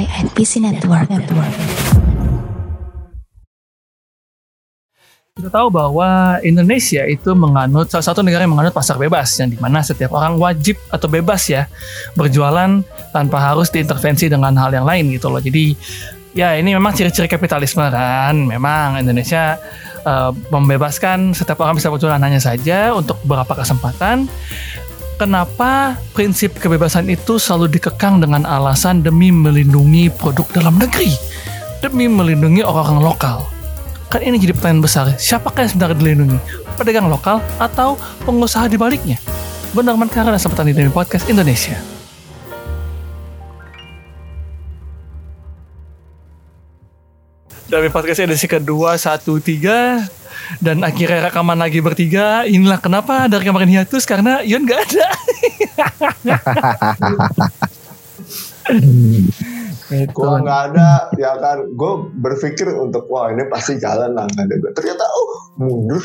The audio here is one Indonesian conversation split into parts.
by NPC Network. Network. Kita tahu bahwa Indonesia itu menganut salah satu negara yang menganut pasar bebas yang di mana setiap orang wajib atau bebas ya berjualan tanpa harus diintervensi dengan hal yang lain gitu loh. Jadi ya ini memang ciri-ciri kapitalisme kan. Memang Indonesia uh, membebaskan setiap orang bisa berjualan hanya saja untuk beberapa kesempatan. Kenapa prinsip kebebasan itu selalu dikekang dengan alasan demi melindungi produk dalam negeri, demi melindungi orang-orang lokal? Kan ini jadi pertanyaan besar. Siapakah yang sebenarnya dilindungi? Pedagang lokal atau pengusaha di baliknya? Benar Karena sempat di podcast Indonesia. Dari podcast edisi kedua, satu, tiga. Dan akhirnya rekaman lagi bertiga. Inilah kenapa dari kemarin hiatus karena Ion gak ada. Gue nggak ada, ya kan. Gue berpikir untuk wah ini pasti jalan lah nggak ada gue. Ternyata oh mundur.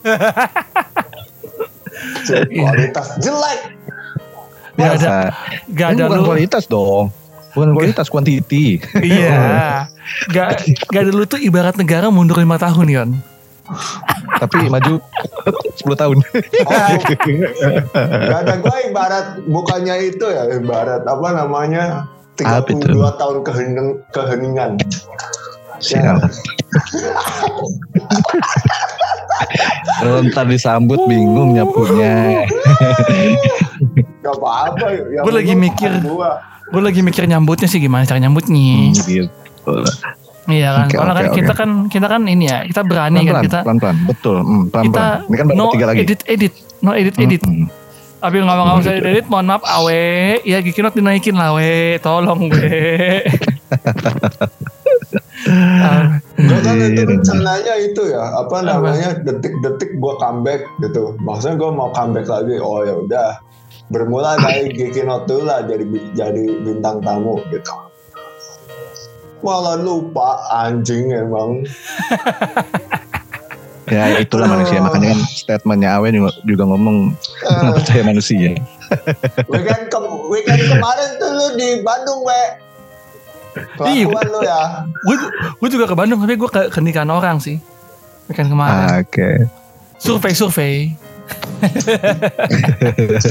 kualitas jelek. Gak ada, gak ada bukan lu. kualitas dong. Bukan kualitas, kuantiti. Iya. gak, gak ada lu tuh ibarat negara mundur lima tahun, Yon. Tapi maju 10 tahun. Oh, gak ada gue ibarat bukannya itu ya ibarat apa namanya 32 ah, tahun kehening, keheningan. Siap. Ya. ntar disambut bingung nyapunya. Gak apa-apa. Ya gue lagi mikir. Gue lagi mikir nyambutnya sih gimana cara nyambutnya. Hmm, gitu. Iya kan, okay, okay, kan okay. kita kan kita kan ini ya, kita berani pelan, kan kita. Pelan-pelan, betul. Hmm, pelan-pelan. Kita ini kan no tiga lagi. edit edit, no edit edit. Hmm. Tapi ngomong-ngomong saya edit, mohon maaf awe, ya Gikinot dinaikin lah we, tolong we. Gue kan itu rencananya itu ya, apa namanya detik-detik gue comeback gitu. Maksudnya gue mau comeback lagi, oh ya udah. Bermula dari Gikinot dulu lah jadi jadi bintang tamu gitu. Malah lupa anjing emang. ya itulah manusia makanya kan statementnya Awen juga, juga ngomong nggak uh, percaya manusia weekend ke weekend kemarin tuh lu di Bandung we Iya, lu ya. Gue gue juga ke Bandung tapi gue ke, ke nikahan orang sih. Weekend kemarin. Ah, Oke. Okay. Survei survei.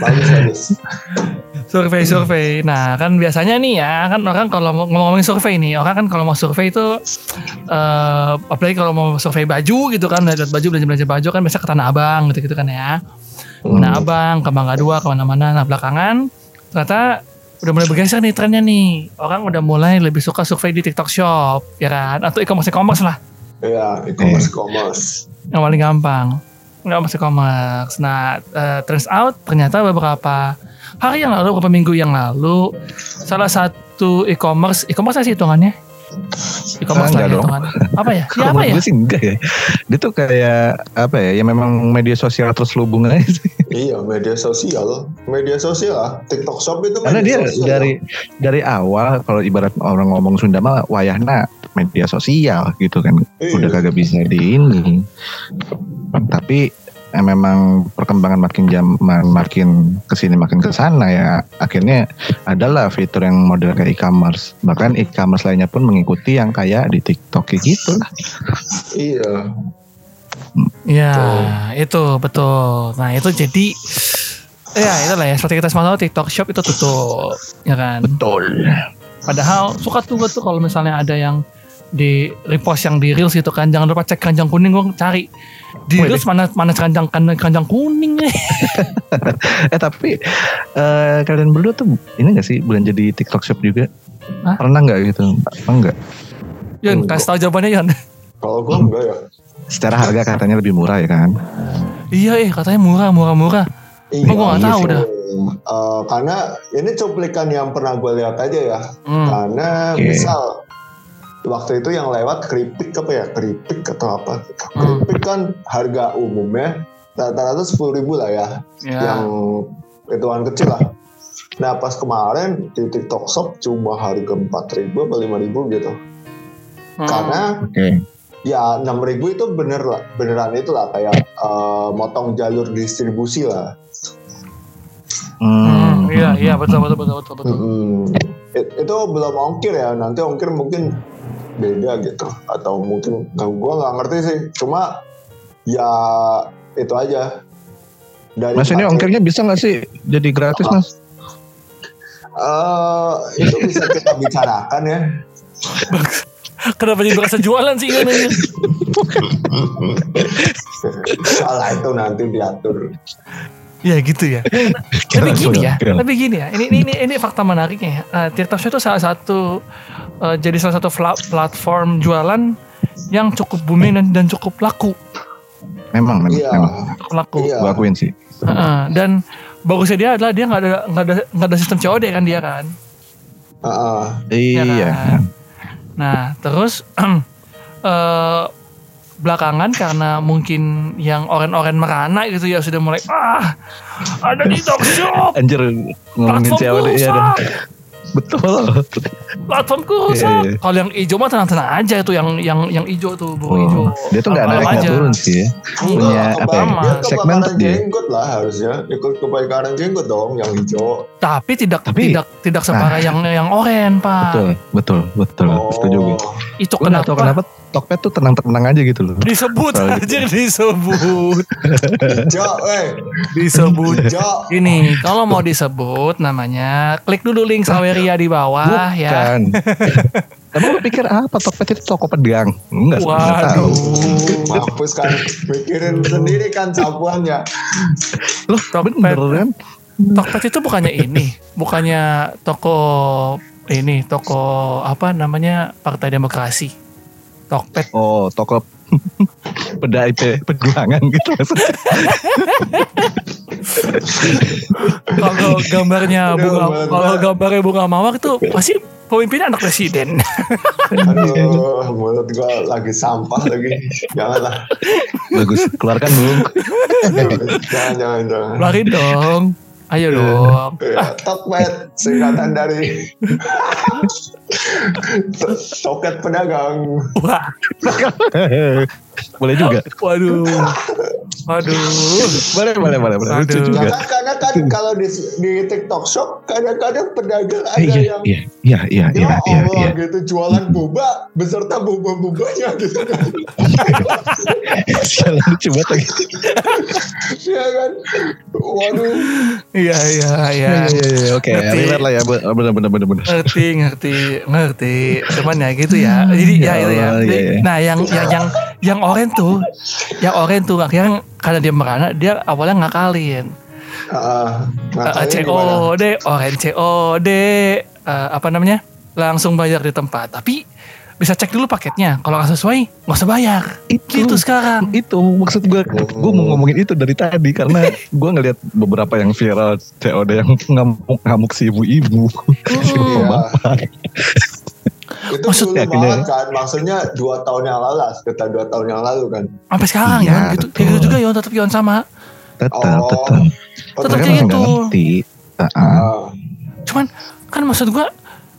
bagus bagus survei-survei. Nah, kan biasanya nih ya, kan orang kalau mau ngomongin survei nih, orang kan kalau mau survei itu uh, apalagi kalau mau survei baju gitu kan, lihat baju belanja-belanja baju kan biasa ke Tanah Abang gitu-gitu kan ya. Tanah hmm. Abang, ke Bangga Dua, ke mana-mana. Nah, belakangan ternyata udah mulai bergeser nih trennya nih. Orang udah mulai lebih suka survei di TikTok Shop, ya kan? Atau e-commerce e-commerce lah. Iya, e-commerce e-commerce. Yang paling gampang. Nggak masih e-commerce. Nah, uh, turns out ternyata beberapa hari yang lalu beberapa minggu yang lalu salah satu e-commerce e-commerce sih hitungannya e-commerce lah hitungannya. Apa ya? Ya apa ya? sih enggak ya. Dia tuh kayak apa ya ya memang media sosial terus hubung aja sih. Iya media sosial. Media sosial lah. TikTok Shop itu karena dia sosial. dari dari awal kalau ibarat orang ngomong Sunda mah wayahna media sosial gitu kan. Iya. udah kagak bisa di ini. Tapi eh, memang perkembangan makin zaman makin ke sini makin ke sana ya akhirnya adalah fitur yang model kayak e-commerce. Bahkan e-commerce lainnya pun mengikuti yang kayak di TikTok kayak gitu. Lah iya Iya itu betul. Nah itu jadi ya itulah ya seperti kita semua tahu TikTok Shop itu tutup ya kan? Betul. Padahal suka tuh gue tuh kalau misalnya ada yang di repost yang di reels itu kan jangan lupa cek keranjang kuning gue cari di reels mana mana keranjang keranjang kuning nih eh tapi uh, kalian berdua tuh ini gak sih belanja di TikTok Shop juga Hah? pernah nggak gitu enggak Yon kasih tahu jawabannya Yon kalau gue enggak ya secara harga katanya lebih murah ya kan iya eh katanya murah murah murah Iya, gue gak tahu dah. Uh, karena ini cuplikan yang pernah gue lihat aja ya. Hmm. Karena okay. misal waktu itu yang lewat keripik apa ya keripik atau apa hmm. keripik kan harga umumnya rata-rata sepuluh ribu lah ya yeah. yang hitungan kecil lah nah pas kemarin di TikTok Shop cuma harga empat ribu atau lima ribu gitu hmm. karena okay. ya enam ribu itu bener lah beneran itu lah kayak uh, motong jalur distribusi lah hmm. iya iya betul betul betul betul, betul. Hmm it- itu belum ongkir ya. Nanti ongkir mungkin beda gitu atau mungkin nah, gua nggak ngerti sih. Cuma ya itu aja. Dari Mas ini ongkirnya bisa nggak sih jadi gratis mas? Eh, itu bisa kita bicarakan ya. Kenapa jadi berasa jualan sih anjir? Salah itu nanti diatur. Ya gitu ya. tapi gini ya, tapi gini ya. Ini ini ini, ini fakta menariknya ya. Uh, TikTok Shop itu salah satu uh, jadi salah satu platform jualan yang cukup booming dan, dan cukup laku, Memang memang, Iya. memang. cukup laku. Iya. Gua akuin sih. Uh, dan bagusnya dia adalah dia nggak ada nggak ada nggak ada sistem COD kan dia kan. Heeh. Iya Iya. kan? Nah, terus eh belakangan karena mungkin yang oren-oren merana gitu ya sudah mulai ah ada di talk shop Anjir ngomongin iya rusak dah. Betul. platformku rusak Iya, iya. kalau yang hijau mah tenang-tenang aja itu yang yang yang hijau tuh hijau Oh, dia tuh nggak naik nggak turun sih ya. Punya Enggak, apa ya? Sama. Dia jenggot lah harusnya. Ikut kebakaran jenggot dong yang hijau. tapi tidak Tapi- tidak tidak separah yang yang oren pak Betul, betul, betul. Oh. Setuju gue. itu kenapa, kenapa Tokped tuh tenang-tenang aja gitu loh. disebut Soalnya- aja disebut Hijau, eh. disebut Hijau. Ini kalau mau disebut namanya klik dulu link Saweria di bawah ya. Bukan. Emang lu pikir apa Tokped itu toko pedang? Enggak. Waduh. Mampus kan. Mikirin sendiri kan sapuannya. Loh, Tokped. bener kan? Tokped itu bukannya ini, bukannya toko ini, toko apa namanya Partai Demokrasi. Tokped. Oh, toko peda IP perjuangan gitu maksudnya. Kalau gambarnya bunga, kalau gambarnya bunga mawar itu pasti pemimpinnya anak presiden. Aduh, mulut gua lagi sampah lagi. Janganlah. Bagus, keluarkan dulu. jangan, jangan, jangan. Keluarin dong. Ayo dong. Ya, Tokped singkatan dari Toket Pedagang. Wah, boleh juga. waduh. Waduh. Boleh, boleh, boleh, boleh. Lucu juga. Jangan karena kan kalau di, di TikTok Shop kadang-kadang pedagang ada iya, yang iya, iya, iya, ya iya, iya, Allah iya. gitu jualan boba beserta boba-bobanya gitu. Sialan lucu banget lagi. Iya kan. Waduh. Iya, iya, iya. Iya, iya, iya, oke. Ngerti. Relate lah ya, bener, bener, bener, bener. ngerti ngerti ngerti. Cuman ya gitu ya. Jadi ya, Ya. Itu ya iya, iya. nah yang yang yang yang oren tuh yang oren tuh akhirnya karena dia merana dia awalnya ngakalin. Ngakalnya gimana? COD oren COD eh, apa namanya? Langsung bayar di tempat. Tapi bisa cek dulu paketnya kalau nggak sesuai nggak usah bayar Itu. gitu sekarang itu maksud gue gue mau ngomongin itu dari tadi karena gue ngelihat beberapa yang viral COD yang ngamuk ngamuk si ibu-ibu si Hmm. Iya. bapak Itu Maksud- dulu ya? banget kan. Maksudnya dua tahun yang lalu lah. Sekitar dua tahun yang lalu kan. sampai sekarang Iya, ya gitu kayak gitu betul. juga Yon tetap Yon sama tetap Oh. tetap Oh, Tetap kayak gitu. nggak ngerti Ah, cuman kan maksud gua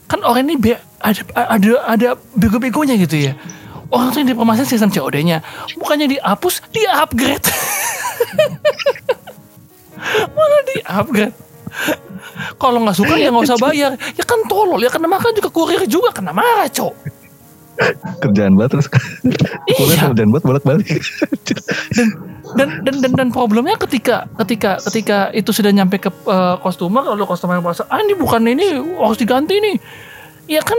kan orang ini be- ada ada ada bego-begonya gitu ya. Orang tuh yang dipermasalahan sistem COD-nya bukannya dihapus dia upgrade malah di upgrade kalau nggak suka ya nggak usah bayar. Ya kan tolol ya kena makan juga kurir juga kena marah cok. Kerjaan banget terus. Iya. kerjaan banget bolak balik dan dan dan dan problemnya ketika ketika ketika itu sudah nyampe ke eh, customer lalu customer merasa ah ini bukan ini harus diganti nih ya kan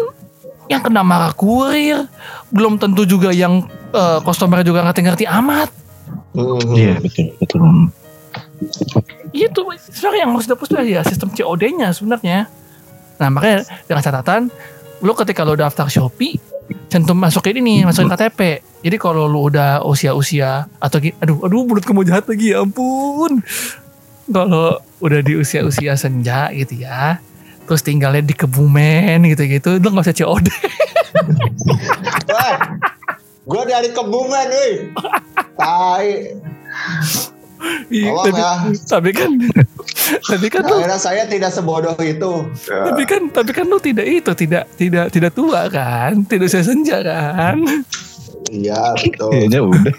yang kena marah kurir belum tentu juga yang eh, customer juga ngerti-ngerti amat. Mhm. iya betul betul. Itu sebenarnya yang harus dihapus tuh ya sistem COD-nya sebenarnya. Nah makanya dengan catatan lu ketika lu daftar Shopee cantum masukin ini masukin KTP jadi kalau lu udah usia-usia atau aduh aduh mulut kamu jahat lagi ya ampun. Kalau udah di usia-usia senja gitu ya terus tinggalnya di Kebumen gitu-gitu lu nggak usah COD Wah, gue dari Kebumen, wih. Tai. Iya, tapi, ya. tapi kan tapi kan lu Akhirnya saya tidak sebodoh itu. Ya. tapi kan tapi kan lu tidak itu tidak tidak tidak tua kan tidak usia senja kan Iya, betul. kayaknya udah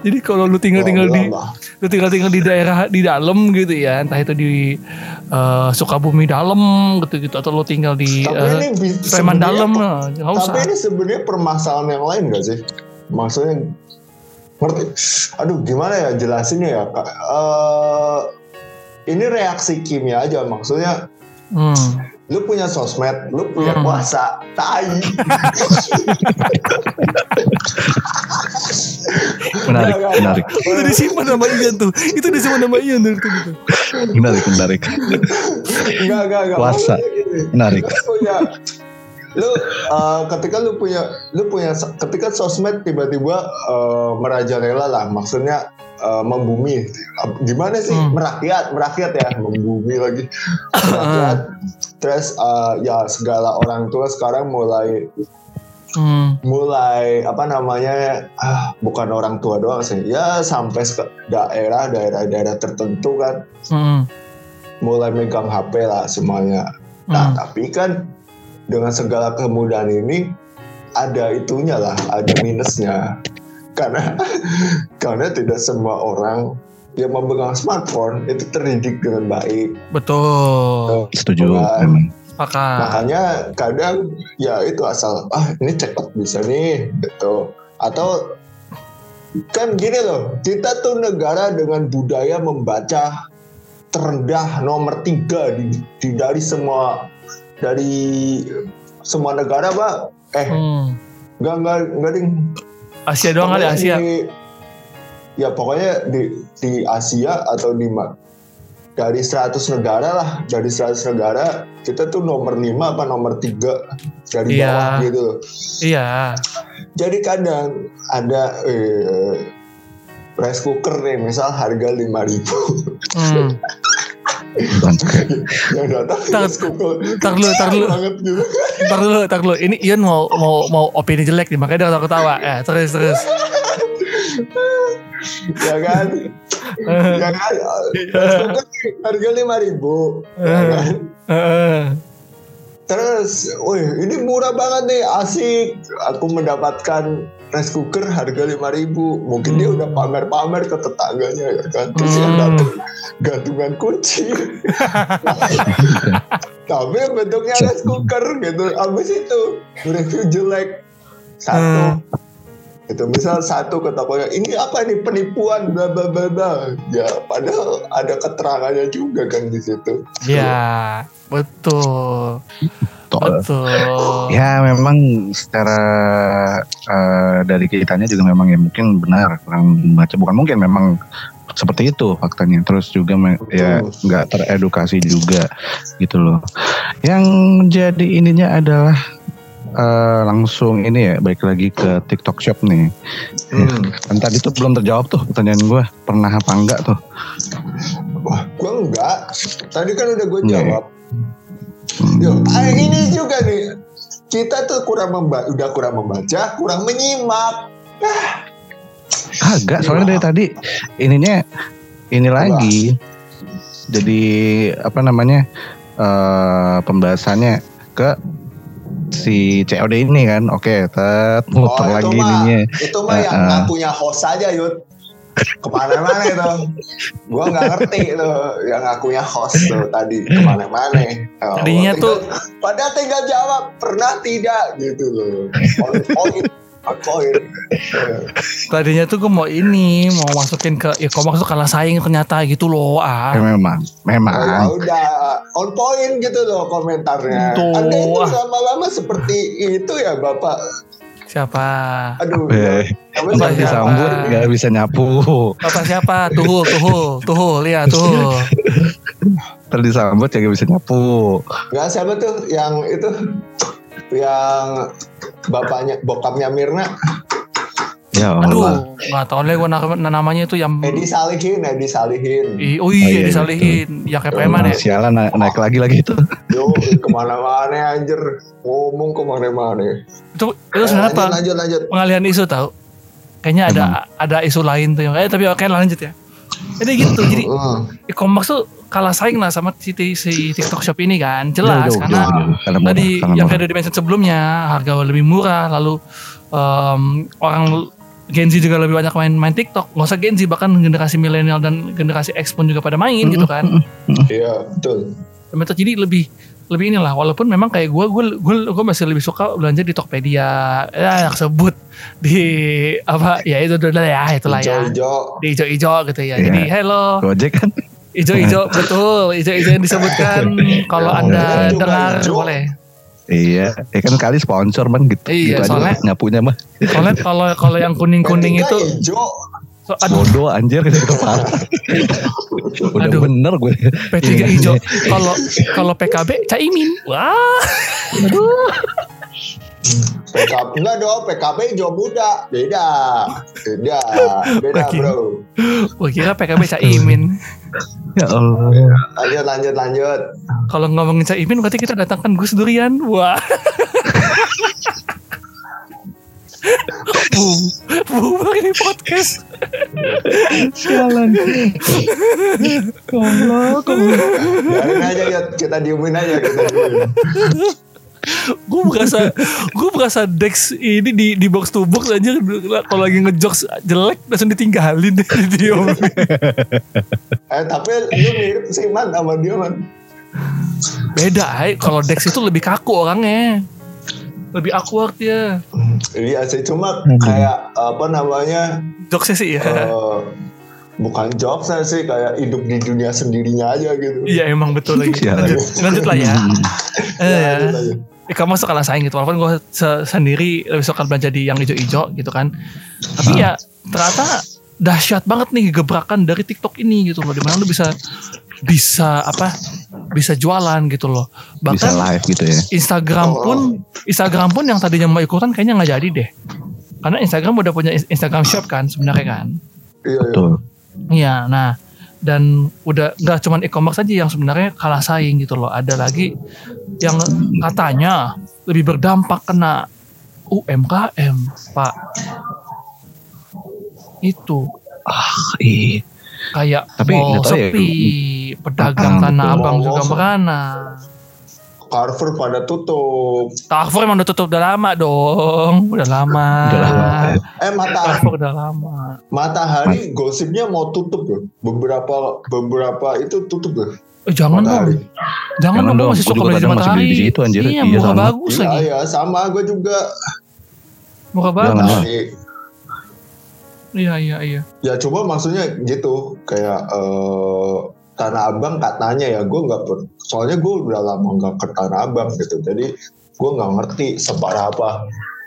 Jadi kalau lu tinggal-tinggal Oh, di lama. Lu tinggal-tinggal di daerah di dalam gitu ya, entah itu di eh, Sukabumi dalam gitu-gitu atau lu tinggal di Tapi eh, ini Sleman sebenarnya- dalam nah, nggak usah. Tapi ini sebenarnya permasalahan yang lain gak sih? Maksudnya ngerti? Aduh gimana ya jelasinnya ya? Kak? Eh, ini reaksi kimia aja maksudnya. Hmm. Lu punya sosmed, lu punya Hmm. kuasa, tai. Menarik, nggak, menarik, itu disimpan sama Ian tuh. Itu disimpan sama Ian tuh gitu. menarik, menarik, Enggak, enggak, enggak. Gini, menarik. lu uh, ketika lu punya lu punya ketika sosmed tiba-tiba uh, merajalela lah maksudnya uh, membumi gimana sih Hmm. merakyat merakyat ya membumi lagi merakyat terus uh, ya segala orang tua sekarang mulai Hmm. mulai apa namanya ah, bukan orang tua doang sih ya sampai ke daerah daerah daerah tertentu kan Hmm. mulai megang HP lah semuanya Nah, Hmm. tapi kan dengan segala kemudahan ini ada itunya lah, ada minusnya. Karena karena tidak semua orang yang memegang smartphone itu terdidik dengan baik. Betul. Setuju, Wah. Sepakat. Makanya kadang ya itu asal ah ini cepat bisa nih gitu. Atau kan gini loh, kita tuh negara dengan budaya membaca terendah nomor tiga di, di dari semua dari semua negara pak eh Hmm. nggak nggak nggak ding Asia doang kali Asia. di- ya pokoknya di di Asia atau di dari 100 negara lah dari 100 negara kita tuh nomor 5 apa nomor 3 dari Iya. bawah gitu. Iya. jadi kadang ada eh, rice cooker nih misal harga 5000 Hmm. Yang datang Tar- tar dulu, tar dulu. banget gitu dulu, dulu. Ini Ian mau mau mau opini jelek nih, makanya dia ketawa. Eh, terus terus. ya kan ya kan cooker harga 5000 ya kan Heeh. Terus, wih ini murah banget nih, asik. Aku mendapatkan rice cooker harga 5000 Mungkin dia Hmm. udah pamer-pamer ke tetangganya ya kan. Terus yang Hmm. datang gantungan kunci. Tapi bentuknya rice cooker gitu. Abis itu review jelek. Satu. Itu misal satu ke tokonya, ini apa nih penipuan bla bla bla bla. Ya padahal ada keterangannya juga kan di situ. Ya, betul. Tol. Betul. Ya memang secara eh, dari kitanya juga memang ya mungkin benar kurang membaca bukan mungkin memang seperti itu faktanya terus juga me- ya Betul. nggak teredukasi juga gitu loh yang menjadi ininya adalah eh, langsung ini ya balik lagi ke TikTok Shop nih Hmm. kan tadi tuh belum terjawab tuh pertanyaan gue pernah apa enggak tuh Wah, gue enggak. Tadi kan udah gue Iya. jawab. Hmm. Yo, ah, ini juga nih. Kita tuh kurang membaca, udah kurang membaca, kurang menyimak. Agak soalnya dari tadi ininya ini lagi. Jadi apa namanya eh pembahasannya ke si COD ini kan. Oke, tet muter Oh, itu lagi mah. ininya. Itu mah yang Ah, ah. ngakunya host aja, Yud. Ke mana-mana itu. Gue nggak ngerti tuh yang ngakunya host tuh tadi ke mana-mana. Oh, Tadinya tinggal- Padahal tinggal jawab pernah tidak gitu loh. On point, on point. Tadinya tuh gue mau ini, mau masukin ke ya kok maksud kalah saing ternyata gitu loh. Ah. Eh, memang, Oh, ya memang. udah on point gitu loh komentarnya. Tuh. Anda itu lama-lama seperti itu ya Bapak. Siapa? Aduh. Eh, apa Bapak sih? siapa? disambut nggak bisa nyapu. Bapak siapa? Tuhul, tuhul, tuhul, lihat tuhul. Terdisambut ya nggak bisa nyapu. Nggak siapa tuh yang itu yang bapaknya bokapnya Mirna Ya Allah. Aduh, nggak tahu deh gue namanya itu yang Edi Salihin Edi Salihin Ih, Oh Oh, iya, iya, iya, disalihin. Ya kayak preman ya. Sialan naik, naik lagi lagi itu. yo ke mana-mana anjir ngomong ke mana-mana Itu itu sebenarnya apa? lanjut lanjut lanjut Pengalihan isu tahu. Kayaknya ada ada isu lain tuh yang eh tapi oke lanjut ya. Jadi gitu. Jadi e-commerce tuh kalah saing lah sama si, si TikTok Shop ini kan. Jelas Jauh, jauh, karena jauh, jauh. Karena tadi murah, yang kayak udah dimention sebelumnya harga lebih murah lalu em, orang Gen Z juga lebih banyak main main TikTok. Nggak usah Gen Z bahkan generasi milenial dan generasi X pun juga pada main gitu kan. Iya betul. Jadi lebih lebih inilah walaupun memang kayak gue gue gue gue masih lebih suka belanja di Tokopedia ya yang sebut di apa ya itu udah ya itulah ya Hijau-hijau. di ijo-ijo gitu ya Iya. jadi hello Gojek kan ijo-ijo betul ijo-ijo yang disebutkan kalau Ya, anda juga dengar ijo. boleh Iya, ya kan kali sponsor man gitu. Iya, gitu soalnya- aja nyapunya mah. soalnya kalau kalau yang kuning-kuning P3 itu hijau. so, aduh Bodoh anjir gitu parah. Udah Aduh. bener gue. P3 Iya. hijau kalau kalau PKB Caimin wah PKB enggak dong, PKB hijau muda. Beda. Beda. Beda, Oke. Bro. gue kira PKB Caimin Ya Allah. Lanjut lanjut lanjut. kalau ngomongin Caimin berarti kita datangkan Gus Durian wah Bu, bu ini podcast. Sialan. Goblok. Biarin aja ya, kita diemin aja kita diemin. Gue berasa gue berasa Dex ini di di box to box aja kalau lagi ngejokes jelek langsung ditinggalin deh di dia Eh tapi lu mirip sih man sama dia man. beda ay kalau Dex itu lebih kaku orangnya. Lebih awkward ya Iya sih cuma kayak apa namanya jokesnya sih ya eh, bukan jokes sih kayak hidup di dunia sendirinya aja gitu. iya emang betul lagi. lanjut, lanjut lah ya. Ya, eh, lanjut aja. Eh, kamu suka saing gitu walaupun gue se- sendiri lebih suka belanja di yang hijau-hijau gitu kan tapi ya ternyata dahsyat banget nih gebrakan dari TikTok ini gitu loh di mana lu bisa bisa apa bisa jualan gitu loh Bisa bahkan live gitu ya. Instagram Oh. pun Instagram pun yang tadinya mau ikutan kayaknya nggak jadi deh karena Instagram udah punya Instagram Shop kan sebenarnya kan Iya, iya. Betul. Iya, nah dan udah nggak cuman e-commerce aja yang sebenarnya kalah saing gitu loh. Ada lagi yang katanya lebih berdampak kena UMKM, Pak. Itu Ih, kayak Tapi mall tahu ya. sepi, pedagang Ah, tanah abang juga merana. Carrefour pada tutup. Carrefour emang udah tutup udah lama dong, udah lama. Udah lama. Eh mata Carrefour udah lama. matahari gosipnya mau tutup loh. Beberapa beberapa itu tutup loh. Eh, jangan dong, Matahari. jangan, Jangan dong, dong, masih suka beli di kadang masih matahari. beli di situ, anjir. Iya, Iya, sama. bagus Iya lagi, ya sama gue juga. Jangan bagus. Iya, iya, iya. ya coba maksudnya gitu kayak eh, Tanah Abang katanya ya gue nggak per- soalnya gue udah lama nggak ke Tanah Abang gitu jadi gue nggak ngerti separah apa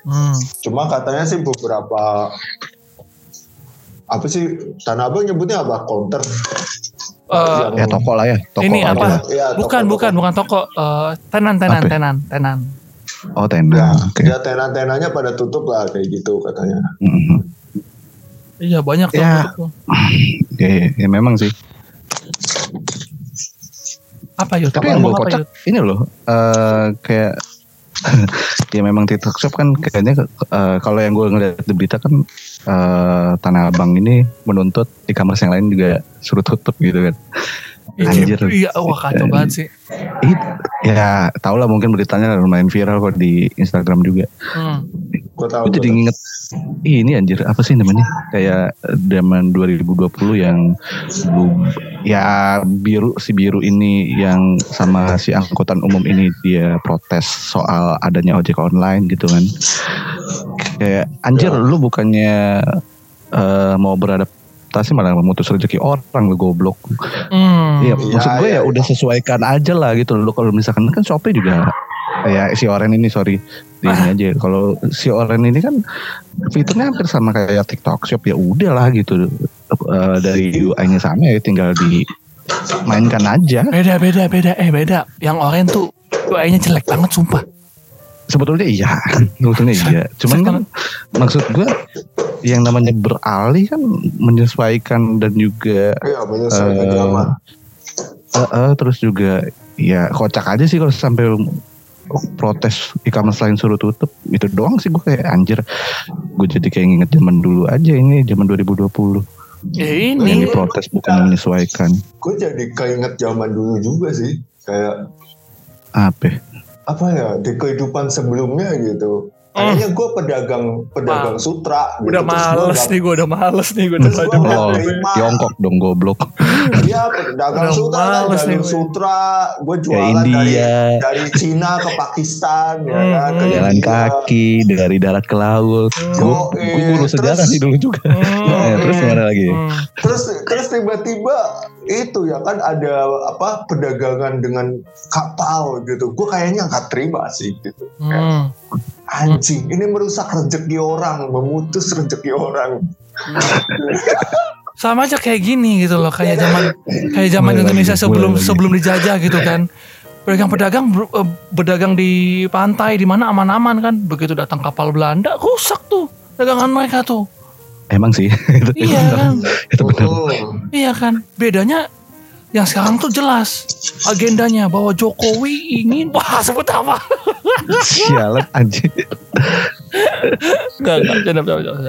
Hmm. cuma katanya sih beberapa apa sih Tanah Abang nyebutnya apa counter Eh, Yang- Ya toko lah ya. Toko Ini apa? lah. Iya, Bukan, toko-toko. bukan, bukan toko. Eh, tenan, tenan, Apa ya? tenan, tenan. Oh ya, tenda. Oke. ya tenan-tenannya pada tutup lah kayak gitu katanya Mhm. Iya banyak tuh. Ya. tuh. Ya, ya, ya memang sih. Apa yuk? Tapi yang gue kocak ini loh. eh kayak ya memang TikTok Shop kan kayaknya eh, kalau yang gue ngeliat di berita kan eh, Tanah Abang ini menuntut e-commerce yang lain juga suruh tutup gitu kan. Iya, Anjir. Iya, wah kacau banget sih. Ih, ya tau lah mungkin beritanya lumayan viral kok di Instagram juga. Hmm. Gue tahu Gue jadi tahu. nginget Ih, ini anjir apa sih namanya kayak zaman 2020 yang ya biru si biru ini yang sama si angkutan umum ini dia protes soal adanya ojek online gitu kan kayak anjir Ya. lu bukannya eh, mau beradaptasi malah memutus rezeki orang lu goblok Hmm. Iya, Iya, maksud gue iya, ya iya. udah sesuaikan aja lah gitu loh. Kalau misalkan kan Shopee juga ya si Oren ini sorry di ini aja. Kalau si Oren ini kan fiturnya hampir sama kayak TikTok Shop ya udah lah gitu. Eh, dari UI-nya sama ya tinggal dimainkan aja. Beda, beda, beda. Eh beda. Yang oren tuh UI-nya jelek banget sumpah. Sebetulnya iya, sebetulnya iya. Cuman kan maksud gue yang namanya beralih kan menyesuaikan dan juga iya menyesuaikan zaman Eh, eh, terus juga ya kocak aja sih kalau sampai protes e-commerce lain suruh tutup. Itu doang sih gue kayak anjir. Gue jadi kayak nginget zaman dulu aja ini zaman 2020 Ya yang ini. diprotes bukan menyesuaikan. Gue jadi keinget zaman dulu juga sih kayak apa? apa ya di kehidupan sebelumnya gitu kayaknya gue pedagang pedagang sutra gitu. Udah gua males nggak- nih gue udah males nih gue Terus udah gua Oh, terima. Tiongkok dong goblok. Iya pedagang Udah sutra kan males nih gue. sutra gue jualan dari India, dari Cina ke Pakistan ya Hmm, kan ke hmm. jalan India. kaki dari darat ke laut. Hmm. Gue Yoi, guru sejarah terus- sih dulu juga. Hmm. Eh, terus gimana lagi? Hmm. terus terus tiba-tiba itu ya kan ada apa perdagangan dengan kapal gitu gue kayaknya nggak terima sih gitu Hmm. Anjing ini merusak rezeki orang memutus rezeki orang sama aja kayak gini gitu loh kayak zaman kayak zaman Indonesia sebelum sebelum dijajah gitu kan pedagang-pedagang eh, berdagang di pantai di mana aman-aman kan begitu datang kapal Belanda rusak tuh dagangan mereka tuh Emang sih. itu, itu iya benar. kan Itu benar. Oh. iya kan bedanya yang sekarang tuh jelas agendanya bahwa Jokowi ingin wah sebut apa Sialan anjing. Enggak,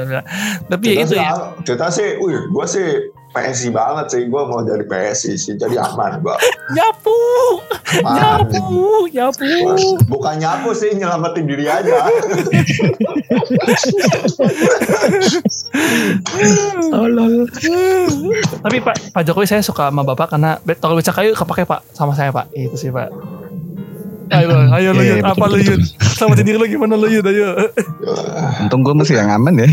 enggak. Tapi ya itu sih, ya. kita sih, wih, gue sih PSI banget sih, gue mau jadi PSI sih, jadi aman gue. Nyapu, Aman. nyapu, nyapu. Bukan nyapu sih, nyelamatin diri aja. Tapi Pak, Pak Jokowi saya suka sama Bapak karena toko becak kayu kepake Pak sama saya Pak. Itu sih Pak. Ayo, ayo lu Iya, Yud, iya, apa betul, lu Yud? Selamatin diri lu gimana lu Yud, ayo. Untung gue masih yang aman ya.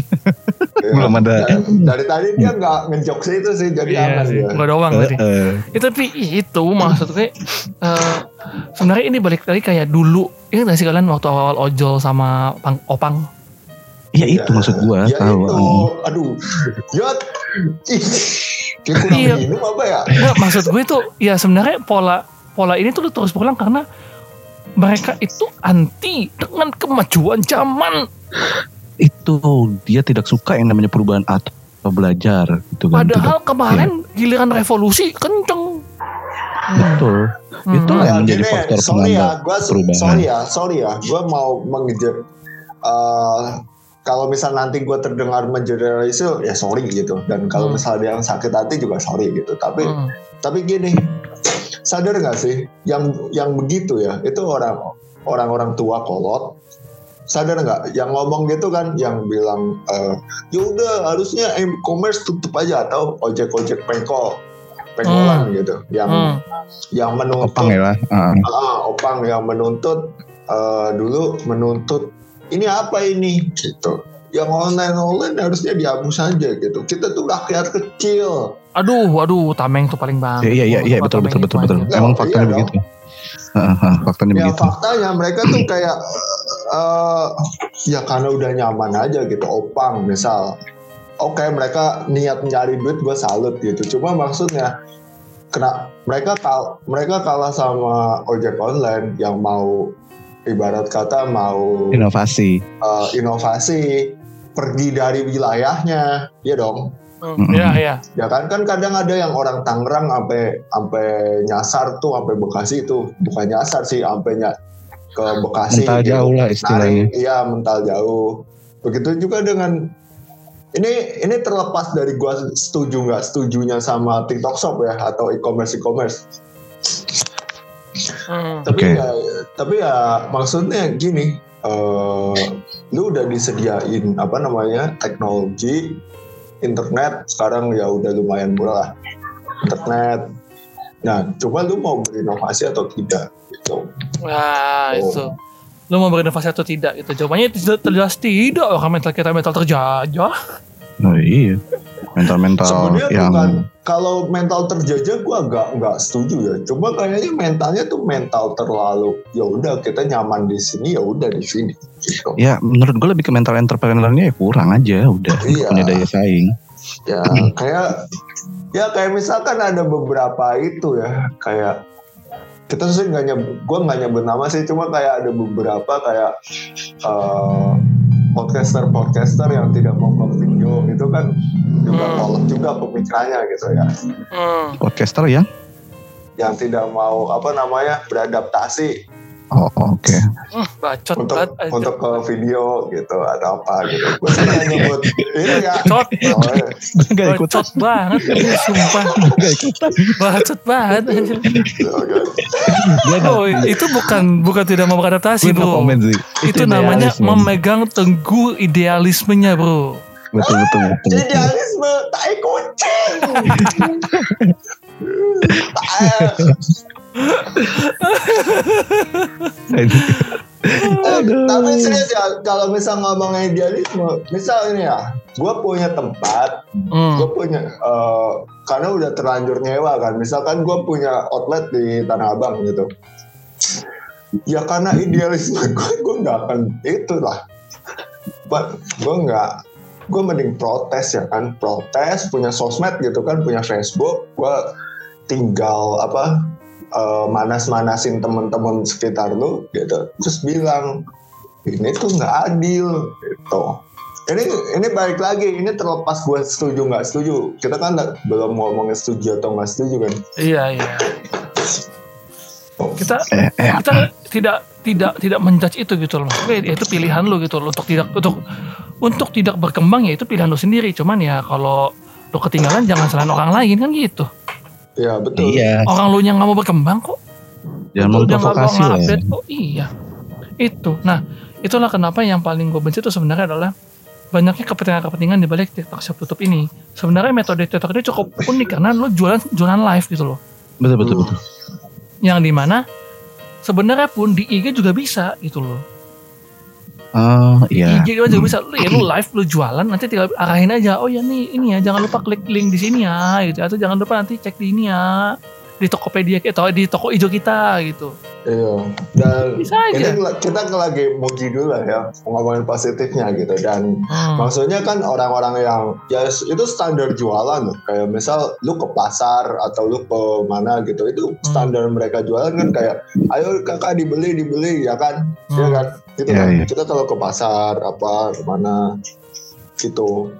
Belum ada. Dari, dari tadi dia nggak ngejok sih itu sih, jadi Iya aman sih, dia. enggak doang tadi. Eh, Ya, tapi itu maksudnya eh, sebenarnya ini balik lagi kayak dulu. Ingat gak sih kalian waktu awal ojol sama Pang, Opang? Ya itu maksud gue. Ya tahu. itu, aduh, Yot, ih, kayak kurang Iya. minum apa ya? Nggak, maksud gue tuh ya sebenarnya pola pola ini tuh terus berulang karena mereka itu anti dengan kemajuan zaman. Itu dia tidak suka yang namanya perubahan atau belajar gitu kan. Padahal Tidak- kemarin giliran revolusi kenceng. betul. Hmm. Itulah yang Ya, menjadi gini, faktor sorry ya, gua perubahan. sorry ya, sorry ya, gue mau mengejar. eh, kalau misal nanti gue terdengar mengeneralisir, ya sorry gitu. Dan kalau Hmm. misalnya yang sakit hati juga sorry gitu. Tapi Hmm. tapi gini, sadar nggak sih, yang yang begitu ya, itu orang orang-orang tua kolot. Sadar nggak, yang ngomong gitu kan, yang bilang, eh, ya udah harusnya e-commerce tutup aja atau ojek-ojek pengkol, pengkolan gitu, yang Hmm. yang menuntut Opang ya. Ah, ah, opang yang menuntut eh, dulu menuntut ini apa ini? Gitu. Yang online online harusnya dihapus saja gitu. Kita tuh rakyat kecil Aduh, aduh, tameng tuh paling bang. Iya iya iya betul betul betul betul. Ya, Emang iya faktanya dong. begitu. Ah, ah, faktanya ya begitu. faktanya mereka tuh kayak eh ya karena udah nyaman aja gitu opang misal oke mereka niat nyari duit gue salut gitu cuma maksudnya kena mereka kal mereka kalah sama ojek online yang mau ibarat kata mau Inovasi. eh, inovasi pergi dari wilayahnya ya dong Hmm, Iya, iya. ya kan kan kadang ada yang orang Tangerang sampai sampai nyasar tuh sampai Bekasi itu bukan nyasar sih sampai ny- ke Bekasi Mental gitu. jauh lah istilahnya. Iya mental jauh begitu juga dengan ini ini terlepas dari gua setuju nggak setujunya sama TikTok Shop ya atau e-commerce e-commerce Hmm. tapi Oke. ya tapi ya maksudnya gini eh lu udah disediain apa namanya teknologi internet sekarang ya udah lumayan murah lah internet nah coba lu mau berinovasi atau tidak gitu Wah, Oh. itu. Lu mau berinovasi atau tidak gitu. Jawabannya tidak jelas tidak. Orang mental kita mental terjajah. Oh iya. Mental-mental sebenarnya yang bukan kalau mental terjajah gua nggak nggak setuju ya cuma kayaknya mentalnya tuh mental terlalu ya udah kita nyaman di sini ya udah di sini gitu ya menurut gue lebih ke mental entrepreneurnya ya kurang aja udah Iya. punya daya saing. ya kayak ya kayak misalkan ada beberapa itu ya kayak kita sih nggak nyebut gue nggak nyebut nama sih cuma kayak ada beberapa kayak podcaster podcaster yang tidak mau video itu kan juga Hmm. kolot juga pemikirannya gitu ya Hmm. Podcaster yang yang tidak mau apa namanya beradaptasi Oh oke. Hmm, bacot untuk banget aja. untuk ke video gitu atau apa gitu. Gue sengaja nyebut ini ya. Bacot. Iya. Gak ikutan. Bacot banget ini sumpah. Gak ikutan. Bacot banget nggak- Oh, itu bukan bukan tidak mau beradaptasi, Bro. sih. Itu namanya idealisme. memegang teguh idealismenya, Bro. Betul betul betul. betul. Idealisme tai kucing. Eh, tapi serius ya kalau misal ngomongin idealisme misal ini ya gue punya tempat Hmm. gue punya eh, karena udah terlanjur nyewa kan. Misalkan gue punya outlet di Tanah Abang gitu. Ya karena idealisme gue gue nggak akan itu lah. Gue nggak gue mending protes ya kan. Protes punya sosmed gitu kan punya Facebook gue tinggal apa eh, manas-manasin temen-temen sekitar lu gitu terus bilang ini tuh nggak adil gitu ini ini balik lagi ini terlepas gue setuju nggak setuju kita kan belum ngomongin setuju atau nggak setuju kan Iya, iya. Kita Eh, eh, kita tidak tidak tidak menjudge itu gitu loh. Maksudnya itu pilihan lu gitu loh untuk tidak untuk untuk tidak berkembang ya itu pilihan lu sendiri. Cuman ya kalau lu ketinggalan jangan salahin orang lain kan gitu. Ya betul Iya. Orang lu yang nggak mau berkembang kok Jangan Lu memprovokasi lah. ya. kok iya itu nah itulah kenapa yang paling gue benci itu sebenarnya adalah banyaknya kepentingan-kepentingan di balik TikTok Shop tutup ini sebenarnya metode TikTok ini cukup unik karena lo jualan jualan live gitu loh Betul betul betul. yang di mana sebenarnya pun di IG juga bisa gitu loh Oh iya. IG juga bisa lu, ya, lu live lu jualan nanti tinggal arahin aja oh ya nih ini ya jangan lupa klik link di sini ya gitu atau jangan lupa nanti cek di ini ya di Tokopedia atau di toko hijau kita gitu iya dan bisa ini aja kita lagi muji dulu lah ya ngomongin positifnya gitu dan Hmm. Maksudnya kan orang-orang yang ya itu standar jualan loh. Kayak misal lu ke pasar atau lu ke mana gitu itu standar mereka jualan kan kayak ayo kakak dibeli dibeli ya kan, ya Hmm. kan. Gitu Iya, kan. iya. Kita kalau ke pasar apa ke mana gitu.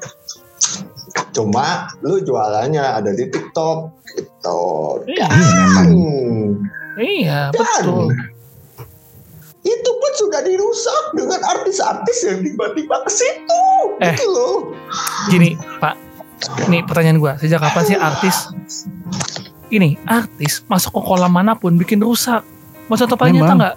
Cuma lu jualannya ada di TikTok gitu. Iya. Iya memang. Hmm. Iya, Dan betul. itu pun sudah dirusak dengan artis-artis yang tiba-tiba ke situ. Eh. Gitu loh. Gini, Pak. Ini pertanyaan gua, sejak kapan sih artis ini artis masuk ke kolam mana pun bikin rusak? Mau contoh paling nyata nggak?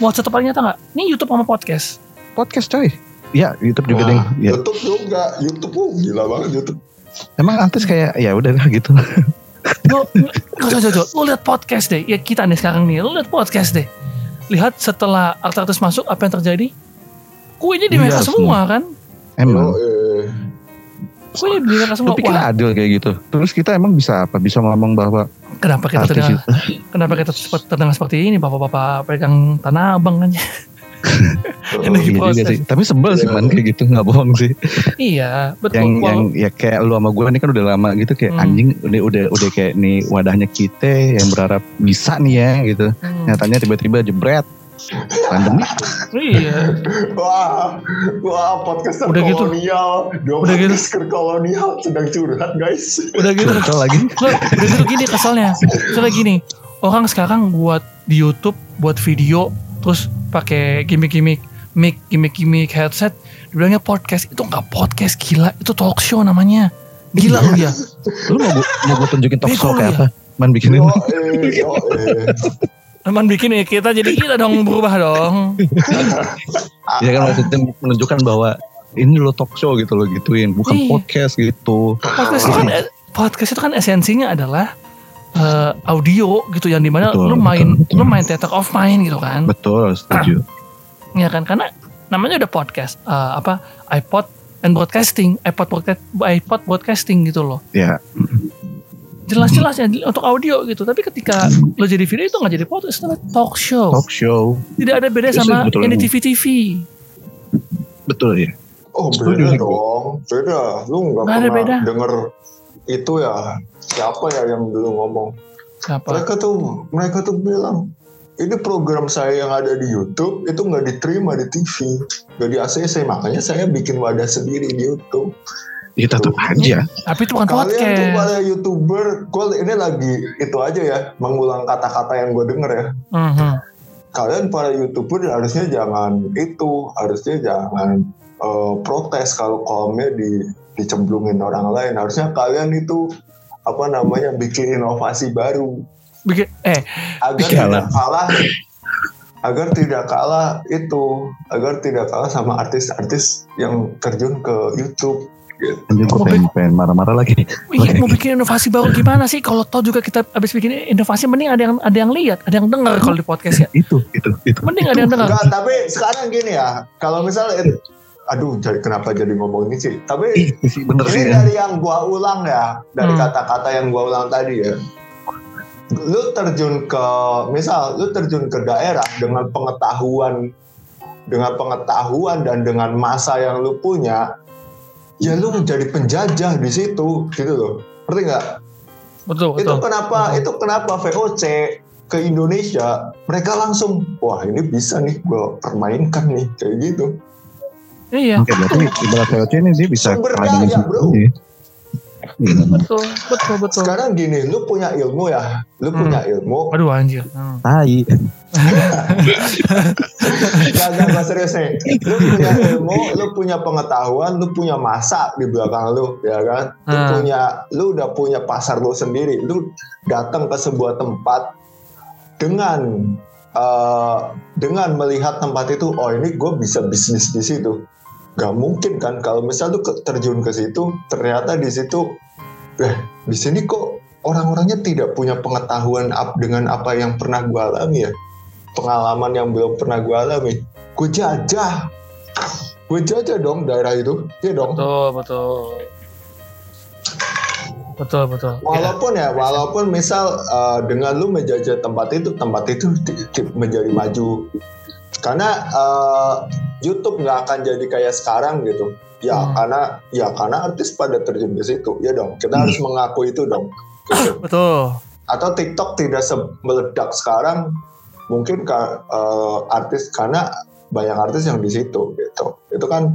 Mau contoh paling nyata nggak? Ini YouTube sama podcast. Podcast coy. Iya YouTube juga Wah, deh. Ya. YouTube juga, YouTube oh, gila banget YouTube. Emang artis kayak ya udah lah gitu. Lu, lu, lu lihat podcast deh. Ya kita nih sekarang nih, lu lihat podcast deh. Lihat setelah artis masuk apa yang terjadi? Kuenya di Iya, mereka semua kan? Emang. Oh, eh. Kuenya di mereka Lu semua. pikir Wah, adil kayak gitu. Terus kita emang bisa apa? Bisa ngomong bahwa kenapa kita terdengar, kenapa kita terdengar seperti ini? Bapak-bapak pegang tanah abang kan? Ini Oh, di Iya juga proses. sih. Tapi sebel sih man kayak gitu nggak bohong sih. iya, betul. yang yang ya kayak lu sama gue nih kan udah lama gitu kayak Hmm. anjing udah udah udah kayak nih wadahnya kita yang berharap bisa nih ya gitu. Hmm, Nyatanya tiba-tiba jebret pandemi. iya. Wah, wah podcaster Udah gitu. kolonial, dua Udah gitu. kolonial sedang curhat guys. Udah gitu. Curcol lagi. Udah gitu gini kesalnya. Soalnya gini, orang sekarang buat di YouTube, buat video, terus pakai gimmick-gimmick, mic, gimmick-gimmick headset, dibilangnya podcast. Itu nggak podcast, gila. Itu talk show namanya. Gila lu ya. Lu mau gua, mau gue tunjukin talk show Bego kayak ya? apa? Man bikinin. Eh, eh. Teman bikin ya kita jadi gila dong berubah dong. Ya kan maksudnya menunjukkan bahwa ini lo talk show gitu lo gituin, bukan Iya. podcast gitu. Podcast itu kan podcast itu kan esensinya adalah eh, audio gitu yang di mana Betul, lu main betul, betul. lu main theater of mind gitu kan. Betul, setuju. Ya kan karena namanya udah podcast eh, apa iPod and broadcasting, iPod broadcast, iPod broadcasting gitu loh. Ya, Jelas-jelas ya untuk audio gitu. Tapi ketika lo jadi video itu nggak jadi podcast, itu namanya talk show. talk show. Tidak ada beda Iya sih, sama betul. yang di TV-TV. Betul ya. Oh beda dong, beda. Lu nggak pernah beda. denger itu ya siapa ya yang dulu ngomong? Siapa? Mereka tuh mereka tuh bilang ini program saya yang ada di YouTube itu nggak diterima di TV, nggak di ACC makanya saya bikin wadah sendiri di YouTube. Ya tetap aja. Tapi itu bukan Kalian tuh pada youtuber, gue ini lagi itu aja ya mengulang kata-kata yang gue denger ya. Mhm. kalian para youtuber harusnya jangan itu harusnya jangan uh, protes kalau kolomnya di dicemplungin orang lain harusnya kalian itu apa namanya bikin inovasi baru bikin eh agar bikin tidak kalah agar tidak kalah itu agar tidak kalah sama artis-artis yang terjun ke YouTube gitu. Anjir gue Mau pengen, pengen marah-marah lagi. Iya, mau bikin inovasi baru gimana sih? Kalau tau juga kita habis bikin inovasi, mending ada yang ada yang lihat, ada yang dengar kalau di podcast ya. itu, itu, itu. Mending ada yang dengar. Enggak, tapi sekarang gini ya kalau misalnya aduh jadi kenapa jadi ngomong ini sih tapi sih bener sih. ini ya. dari yang gua ulang ya dari Hmm. kata-kata yang gua ulang tadi ya lu terjun ke misal lu terjun ke daerah dengan pengetahuan dengan pengetahuan dan dengan masa yang lu punya ya lu menjadi penjajah di situ gitu loh ngerti nggak Betul, itu betul. kenapa itu kenapa VOC ke Indonesia mereka langsung wah ini bisa nih gua permainkan nih kayak gitu Iya, Oke, berarti ibarat VOC ini dia bisa Sumber daya, bro. situ ya. Iya. betul, betul, betul. sekarang gini lu punya ilmu ya lu Hmm. punya ilmu Aduh anjir. Hmm. Tai. Gak, gak, gak serius nih. Lu punya ilmu, lu punya pengetahuan, lu punya masa di belakang lu, ya kan? Lu Hmm. punya, lu udah punya pasar lu sendiri. Lu datang ke sebuah tempat dengan eh, dengan melihat tempat itu, oh ini gue bisa bisnis di situ. Gak mungkin kan kalau misal lu terjun ke situ, ternyata di situ, eh di sini kok orang-orangnya tidak punya pengetahuan ap- dengan apa yang pernah gue alami ya. Pengalaman yang belum pernah gue alami. Gue jajah. Gue jajah dong daerah itu. Iya dong. Betul, betul. Betul, betul. Ya, walaupun ya walaupun misal eh, dengan lu menjajah tempat itu tempat itu di- di- menjadi maju karena eh, YouTube nggak akan jadi kayak sekarang gitu. Ya Hmm. karena ya karena artis pada terjun ke situ. Ya dong kita harus mengaku itu dong. Gitu. betul. atau TikTok tidak meledak sekarang mungkin eh, artis karena banyak artis yang di situ gitu. Itu kan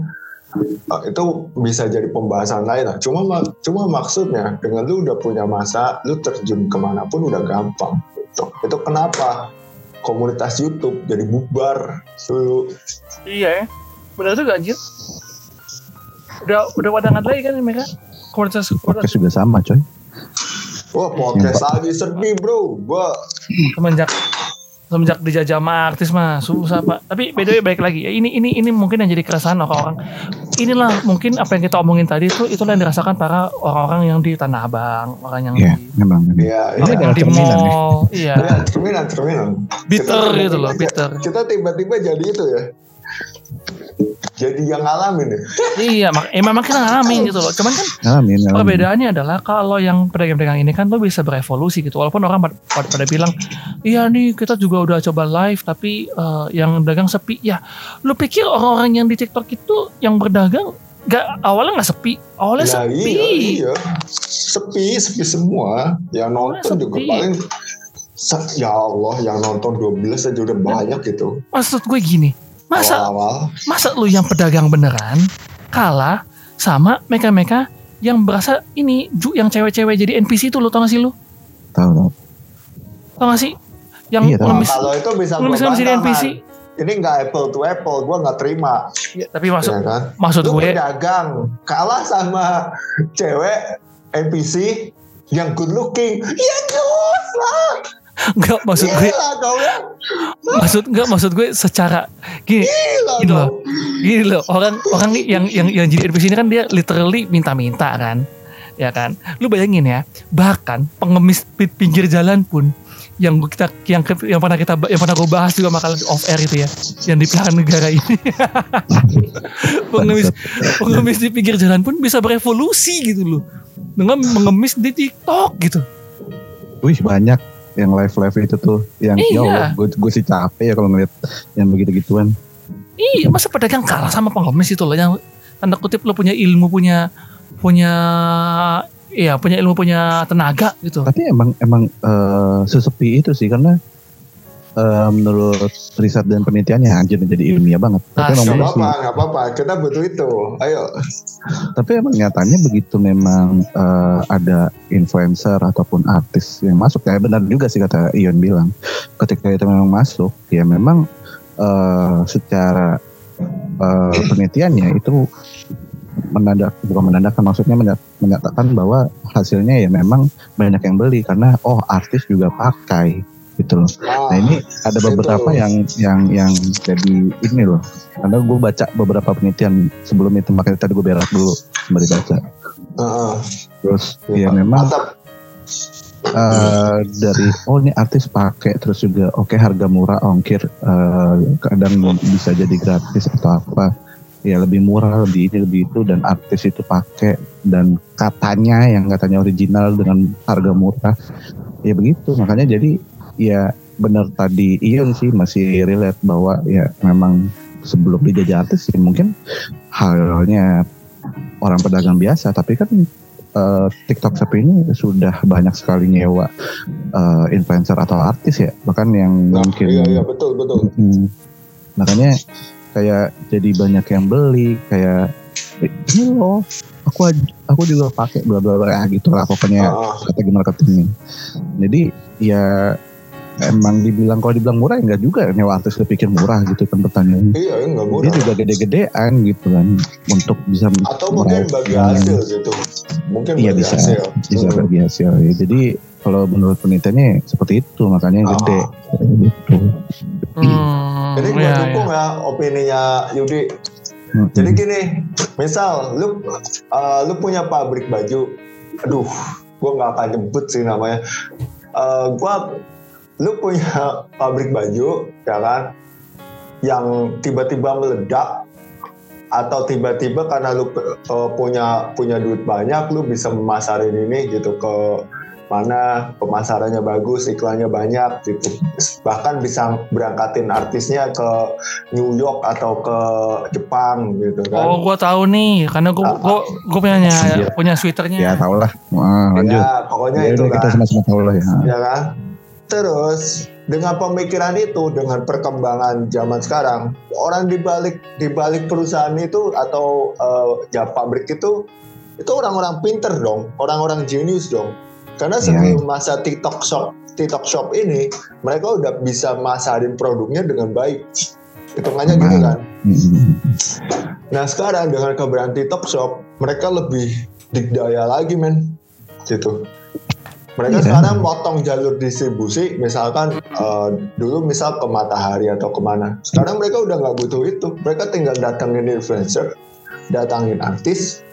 eh, itu bisa jadi pembahasan lain lah. Cuma ma- cuma maksudnya dengan lu udah punya masa lu terjun ke mana pun udah gampang gitu. Itu kenapa komunitas YouTube jadi bubar dulu Iya ya. Benar juga anjir. Udah udah wadangan lagi kan mereka. Podcast kualitas juga sama coy. wah podcast lagi sedih bro gua semenjak semenjak dijajah sama artis mah susah pak. Tapi beda baik lagi. Ya ini ini ini mungkin yang jadi keresahan orang-orang inilah mungkin apa yang kita omongin tadi tuh itulah yang dirasakan para orang-orang yang di Tanah Abang orang yang Iya, di, memang. memang. ya, Ini ya, adalah di ya. mall iya. Ya cerminan cerminan. Bitter Kita gitu loh bitter. kita tiba-tiba jadi itu ya jadi yang ngalamin ya iya mak eh, memang kita ngalamin gitu loh cuman kan Ngalamin, ngalamin. perbedaannya adalah kalau yang pedagang-pedagang ini kan lo bisa berevolusi gitu walaupun orang pada, pada, pada bilang iya nih kita juga udah coba live tapi eh, yang dagang sepi ya lu pikir orang-orang yang di TikTok itu yang berdagang gak awalnya nggak sepi awalnya Ya sepi iya, iya. Sepi, sepi semua. Yang nonton Sepi. juga paling ya Allah, yang nonton 12 aja udah banyak gitu. maksud gue gini masa Awal-awal. masa lu yang pedagang beneran kalah sama mereka-mereka yang berasa ini ju yang cewek-cewek jadi NPC itu lu tau gak sih lu Tahu, tahu. tau gak sih yang Iya, Kalau itu bisa gue ngemis jadi NPC. Ini nggak apple to apple, gue nggak terima. Ya, tapi maksud ya kan? maksud Lu gue pedagang kalah sama cewek NPC yang good looking. Ya jelas lah. Enggak maksud gue Gila ya. maksud enggak maksud gue secara gini Gila Gitu loh. gini loh orang orang yang yang yang jadi NPC ini kan dia literally minta-minta kan ya kan. Lu bayangin ya bahkan pengemis pinggir jalan pun yang kita yang yang pernah kita yang pernah gue bahas juga makalah off air itu ya yang di pelahan negara ini. Pengemis pengemis di pinggir jalan pun bisa berevolusi gitu loh. Dengan mengemis di TikTok gitu. Wih banyak yang live live itu tuh yang Iya. ya Allah gue gue sih capek ya kalau ngeliat yang begitu gituan Iya, masa pedagang kalah sama pengemis itu loh yang tanda kutip lo punya ilmu punya punya iya punya ilmu punya tenaga gitu. tapi emang emang eh, sesepi itu sih karena uh, menurut riset dan penelitiannya anjir menjadi ilmiah banget. Tapi ah, nggak apa-apa, nggak apa-apa. Kita butuh itu. Ayo. Tapi emang nyatanya begitu memang uh, ada influencer ataupun artis yang masuk ya benar juga sih kata Ion bilang. Ketika itu memang masuk, ya memang uh, secara uh, penelitiannya itu menandak bukan menandakan maksudnya menyatakan bahwa hasilnya ya memang banyak yang beli karena oh artis juga pakai gitu loh. nah ini ada beberapa itu. yang yang yang jadi ini loh. Karena gue baca beberapa penelitian sebelum itu makanya tadi gue berak dulu sembari baca. Uh, Terus ya, ya memang uh, dari oh ini artis pakai terus juga oke okay, harga murah ongkir uh, kadang bisa jadi gratis atau apa ya lebih murah lebih ini lebih itu dan artis itu pakai dan katanya yang katanya original dengan harga murah ya begitu makanya jadi ya benar tadi. Ion sih masih relate bahwa ya memang sebelum dijajah artis ya mungkin halnya orang pedagang biasa. Tapi kan uh, TikTok Shop ini sudah banyak sekali nyewa uh, influencer atau artis ya. Bahkan yang nah, mungkin iya, iya betul betul. Hmm, makanya kayak jadi banyak yang beli kayak ini loh aku aku juga pakai bla bla bla gitu lah pokoknya uh. strategi marketingnya jadi ya emang dibilang kalau dibilang murah enggak juga nyewa artis kepikir murah gitu kan pertanyaan iya enggak murah dia juga gede-gedean gitu kan untuk bisa atau mungkin bagi hasil gitu mungkin iya bisa hasil. bisa hmm. bagi hasil ya jadi kalau menurut penelitiannya seperti itu makanya uh. gede gitu Hmm, Jadi gue iya, dukung iya. ya opininya Yudi. Hmm. Jadi gini, misal lu uh, lu punya pabrik baju, aduh, gue nggak akan nyebut sih namanya. Uh, gua lu punya pabrik baju, ya kan, yang tiba-tiba meledak atau tiba-tiba karena lu uh, punya punya duit banyak, lu bisa memasarin ini gitu ke mana pemasarannya bagus, iklannya banyak gitu. Bahkan bisa berangkatin artisnya ke New York atau ke Jepang gitu kan. Oh, gua tahu nih, karena gua uh, gua, gua punya ya. punya sweaternya. Ya, tau lah. Wah, lanjut. Ya, pokoknya ya, itu kan. Kita sama-sama tahu lah ya. Ya kan? Terus dengan pemikiran itu, dengan perkembangan zaman sekarang, orang di balik di balik perusahaan itu atau uh, ya pabrik itu itu orang-orang pinter dong, orang-orang jenius dong karena iya, sebelum yeah. masa TikTok Shop, TikTok Shop ini, mereka udah bisa masarin produknya dengan baik. Hitungannya gitu kan. Mm-hmm. Nah sekarang dengan keberadaan TikTok Shop, mereka lebih dikdaya lagi men. Gitu. Mereka yeah. sekarang motong jalur distribusi, misalkan uh, dulu misal ke Matahari atau ke mana. Sekarang mereka udah nggak butuh itu. Mereka tinggal datangin influencer, datangin artis,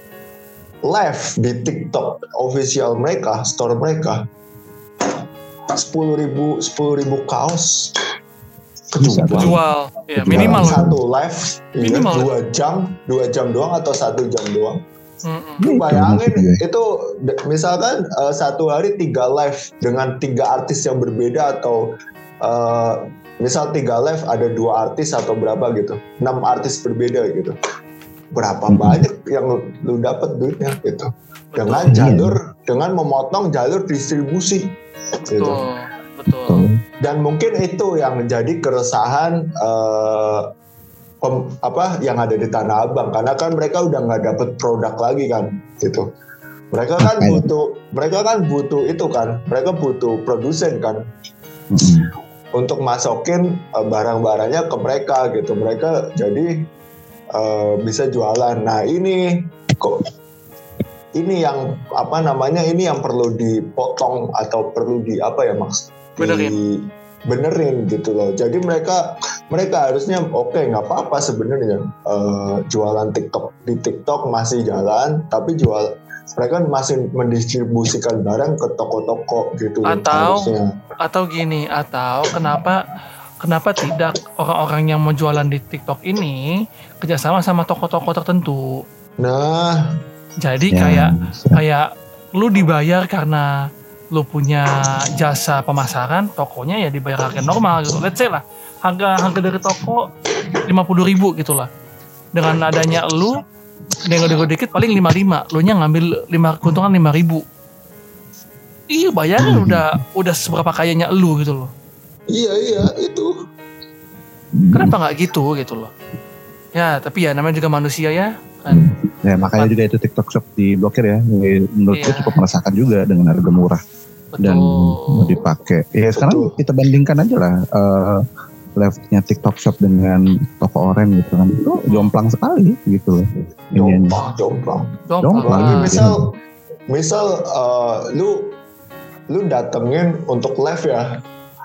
live di TikTok official mereka, store mereka, sepuluh ribu sepuluh ribu kaos kejual. ya minimal satu live iya, minimal dua jam dua jam doang atau satu jam doang Mm-hmm. bayangin itu misalkan uh, satu hari tiga live dengan tiga artis yang berbeda atau uh, misal tiga live ada dua artis atau berapa gitu enam artis berbeda gitu berapa hmm. banyak yang lu, lu dapat duitnya gitu dengan Betul. jalur dengan memotong jalur distribusi gitu. Betul. Dan mungkin itu yang menjadi keresahan uh, pem, apa yang ada di Tanah Abang karena kan mereka udah nggak dapet produk lagi kan gitu. Mereka kan butuh mereka kan butuh itu kan, mereka butuh produsen kan. Hmm. Untuk masukin uh, barang-barangnya ke mereka gitu. Mereka jadi uh, bisa jualan. Nah ini kok ini yang apa namanya ini yang perlu dipotong atau perlu di apa ya mas? Benerin. Benerin gitu loh. Jadi mereka mereka harusnya oke okay, nggak apa-apa sebenarnya uh, jualan TikTok di TikTok masih jalan, tapi jual mereka masih mendistribusikan barang ke toko-toko gitu. Atau harusnya. atau gini atau kenapa kenapa tidak orang-orang yang mau jualan di TikTok ini kerjasama sama toko-toko tertentu? Nah, jadi ya, kayak ya. kayak lu dibayar karena lu punya jasa pemasaran, tokonya ya dibayar harga normal gitu. Let's say lah, harga harga dari toko lima puluh ribu gitulah. Dengan adanya lu nego-nego dikit paling lima lima, lu nya ngambil lima keuntungan lima ribu. Iya bayarnya hmm. udah udah seberapa kayanya lu gitu loh Iya iya itu. Kenapa nggak gitu gitu loh? Ya tapi ya namanya juga manusia ya kan. Ya makanya juga itu TikTok Shop diblokir ya. Menurutku Iya. cukup meresahkan juga dengan harga murah dan mau Betul. dipakai. Ya sekarang kita bandingkan aja lah eh levelnya TikTok Shop dengan toko oren gitu kan. Itu jomplang sekali gitu loh. Jomplang jomplang. Jomplang. Jomplang. Lagi Ah, misal misal eh, lu lu datengin untuk live ya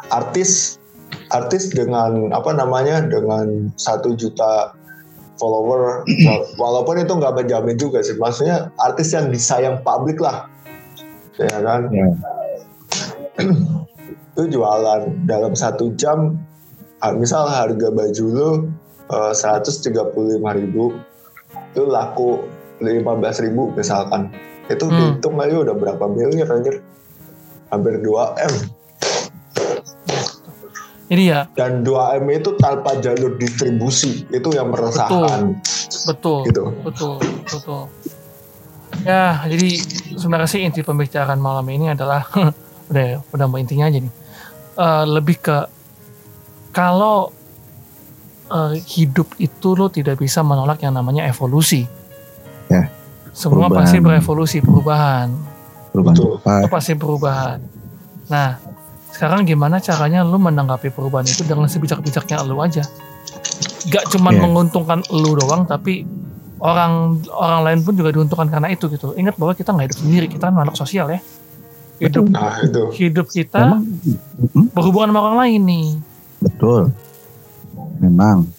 artis artis dengan apa namanya dengan satu juta follower walaupun itu nggak menjamin juga sih. Maksudnya artis yang disayang publik lah. Ya kan? Ya. itu jualan dalam satu jam. Misal harga baju lu eh, 135.000 ribu itu laku 15.000 ribu misalkan. Itu Hmm. dihitung aja udah berapa miliar anjir. Hampir 2 m Ini ya dan 2 m itu tanpa jalur distribusi itu yang meresahkan betul. gitu Betul, betul. Ya, jadi sebenarnya sih inti pembicaraan malam ini adalah udah udah mau intinya aja nih. Eh, lebih ke kalau eh, hidup itu lo tidak bisa menolak yang namanya evolusi. Ya, Semua perubahan. pasti berevolusi, perubahan. perubahan Betul. Itu pasti perubahan. Nah, sekarang gimana caranya lu menanggapi perubahan itu dengan sebijak-bijaknya lu aja. Gak cuman Iya. menguntungkan lu doang, tapi orang orang lain pun juga diuntungkan karena itu gitu. Ingat bahwa kita nggak hidup sendiri, kita kan makhluk sosial ya. Hidup nah itu hidup kita Memang, berhubungan sama orang lain nih. Betul. Memang.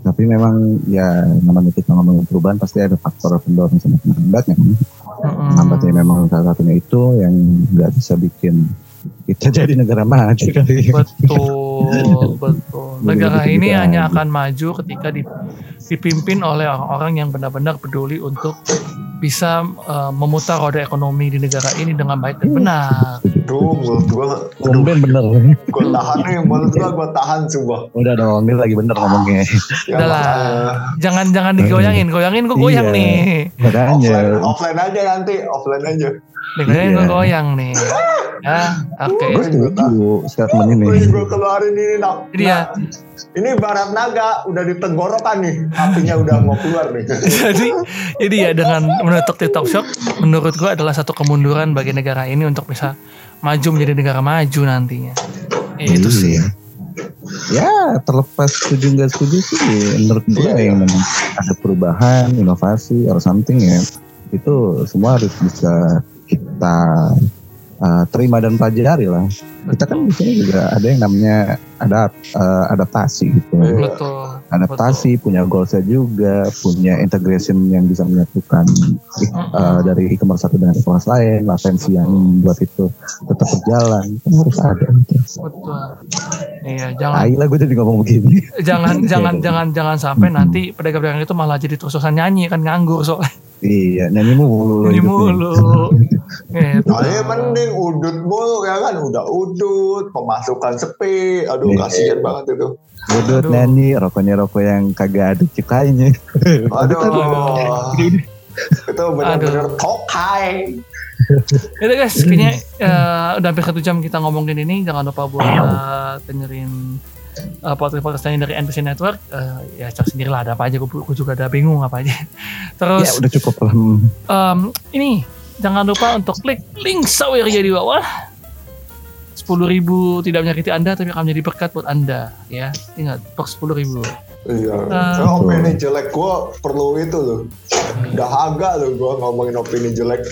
Tapi memang ya namanya kita ngomongin perubahan pasti ada faktor pendorong sama penghambatnya. kan. Penghambatnya memang salah satunya itu yang nggak bisa bikin kita jadi negara maju kali. Betul, betul. Negara ini hanya akan maju ketika di- dipimpin oleh orang-orang yang benar-benar peduli untuk bisa eh, memutar roda ekonomi di negara ini dengan baik dan benar. Duh, gua, aduh, Tumben bener. gua tahan nih, mulut gua, gua tahan sumpah. Udah dong, ini lagi bener ngomongnya. Ya, Udah lah, makanya. jangan jangan digoyangin, goyangin gua goyang Iya. nih. Makanya. Offline, offline aja nanti, offline aja. Gua Iya. goyang nih. Ya, oke. Juga tahan. Setuju statement ini. Gue juga keluarin ini nak. Jadi ya. Ini barat naga udah ditenggorokan nih, apinya udah mau keluar nih. jadi jadi ya dengan menutup TikTok Shop menurut gua adalah satu kemunduran bagi negara ini untuk bisa maju menjadi negara maju nantinya. Ya, itu sih. Iya. Ya terlepas setuju nggak setuju sih menurut gue Iya, yang memang ada perubahan, inovasi or something ya itu semua harus bisa kita uh, terima dan pelajari lah. Kita kan di sini juga ada yang namanya ada uh, adaptasi gitu. Iya. Betul. Adaptasi punya goalsnya juga, punya integration yang bisa menyatukan uh, dari e-commerce satu dengan e-commerce lain, latensi yang buat itu tetap berjalan, kan harus ada. Gitu. Betul. Iya, jangan Tai lah gue jadi ngomong begini. jangan jangan jangan jangan sampai nanti pedagang-pedagang itu malah jadi terus-terusan nyanyi kan nganggur soalnya Iya, nyanyi mulu. nyanyi hidupnya. mulu. Gitu. Nah, ya mending udut mulu ya kan, udah udut, pemasukan sepi, aduh Iya. kasihan banget itu. Udut Aduh. nyanyi, rokoknya rokok yang kagak ada ciptanya. Aduh, Aduh. itu benar-benar tokai. Yaudah guys, kayaknya eh, udah hampir satu jam kita ngomongin ini. Jangan lupa buat eh, dengerin uh, podcast-podcast lain dari NPC Network. Eh, ya cek sendiri lah ada apa aja. Gue juga ada bingung apa aja. ya Terus udah cukup lah. em, ini jangan lupa untuk klik link saweria di bawah. 10.000 ribu tidak menyakiti Anda tapi akan menjadi berkat buat Anda ya. Ingat, box 10.000 ribu. Iya. Ah. Nah, opini jelek gue perlu itu loh. Dahaga loh gue ngomongin opini jelek.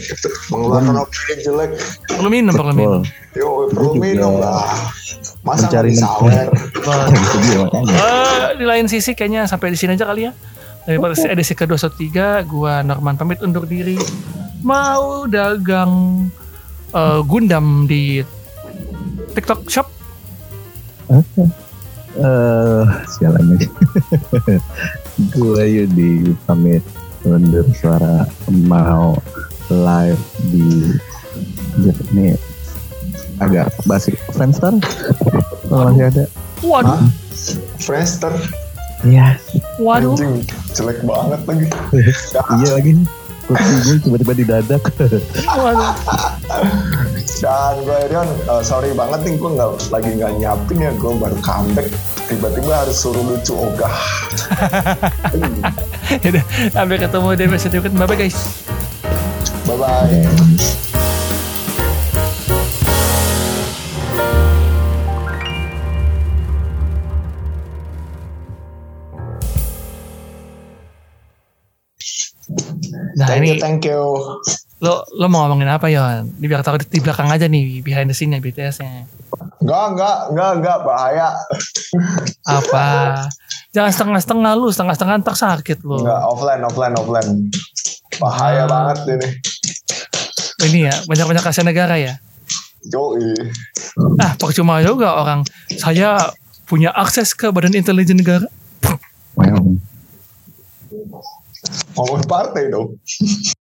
Mengeluarkan opini jelek. Perlu minum, perlu minum. Yo, perlu minum lah. Masa mencari sawer? Eh, di lain sisi kayaknya sampai di sini aja kali ya. Dari podcast edisi ke-213, gua Norman pamit undur diri. Mau dagang eh, Gundam di TikTok Shop? Eh, sialan aja. gue Yudi pamit undur suara mau live di ini agak basi Friendster kalau masih ada Waduh, Hah? Friendster. iya waduh. Anjing, jelek banget lagi. iya lagi nih Kuping gue tiba-tiba didadak waduh. Dan gue Irion, uh, sorry banget nih gue nggak lagi nggak nyiapin ya gue baru comeback tiba-tiba harus suruh lucu ogah. Yaudah, sampai ketemu di episode berikutnya. Bye bye guys. Bye Nah Thank ini you, thank you. lo lo mau ngomongin apa Yon? Di biar di belakang aja nih behind the scene-nya BTS-nya. Enggak, enggak, enggak, enggak, bahaya. Apa? Jangan setengah-setengah lu, setengah-setengah ntar sakit lu. Enggak, offline, offline, offline. Bahaya Ah. banget ini. Ini ya, banyak-banyak kasihan negara ya. Yoi. Ah, percuma juga orang saya punya akses ke badan intelijen negara. Well. Ngomong partai dong.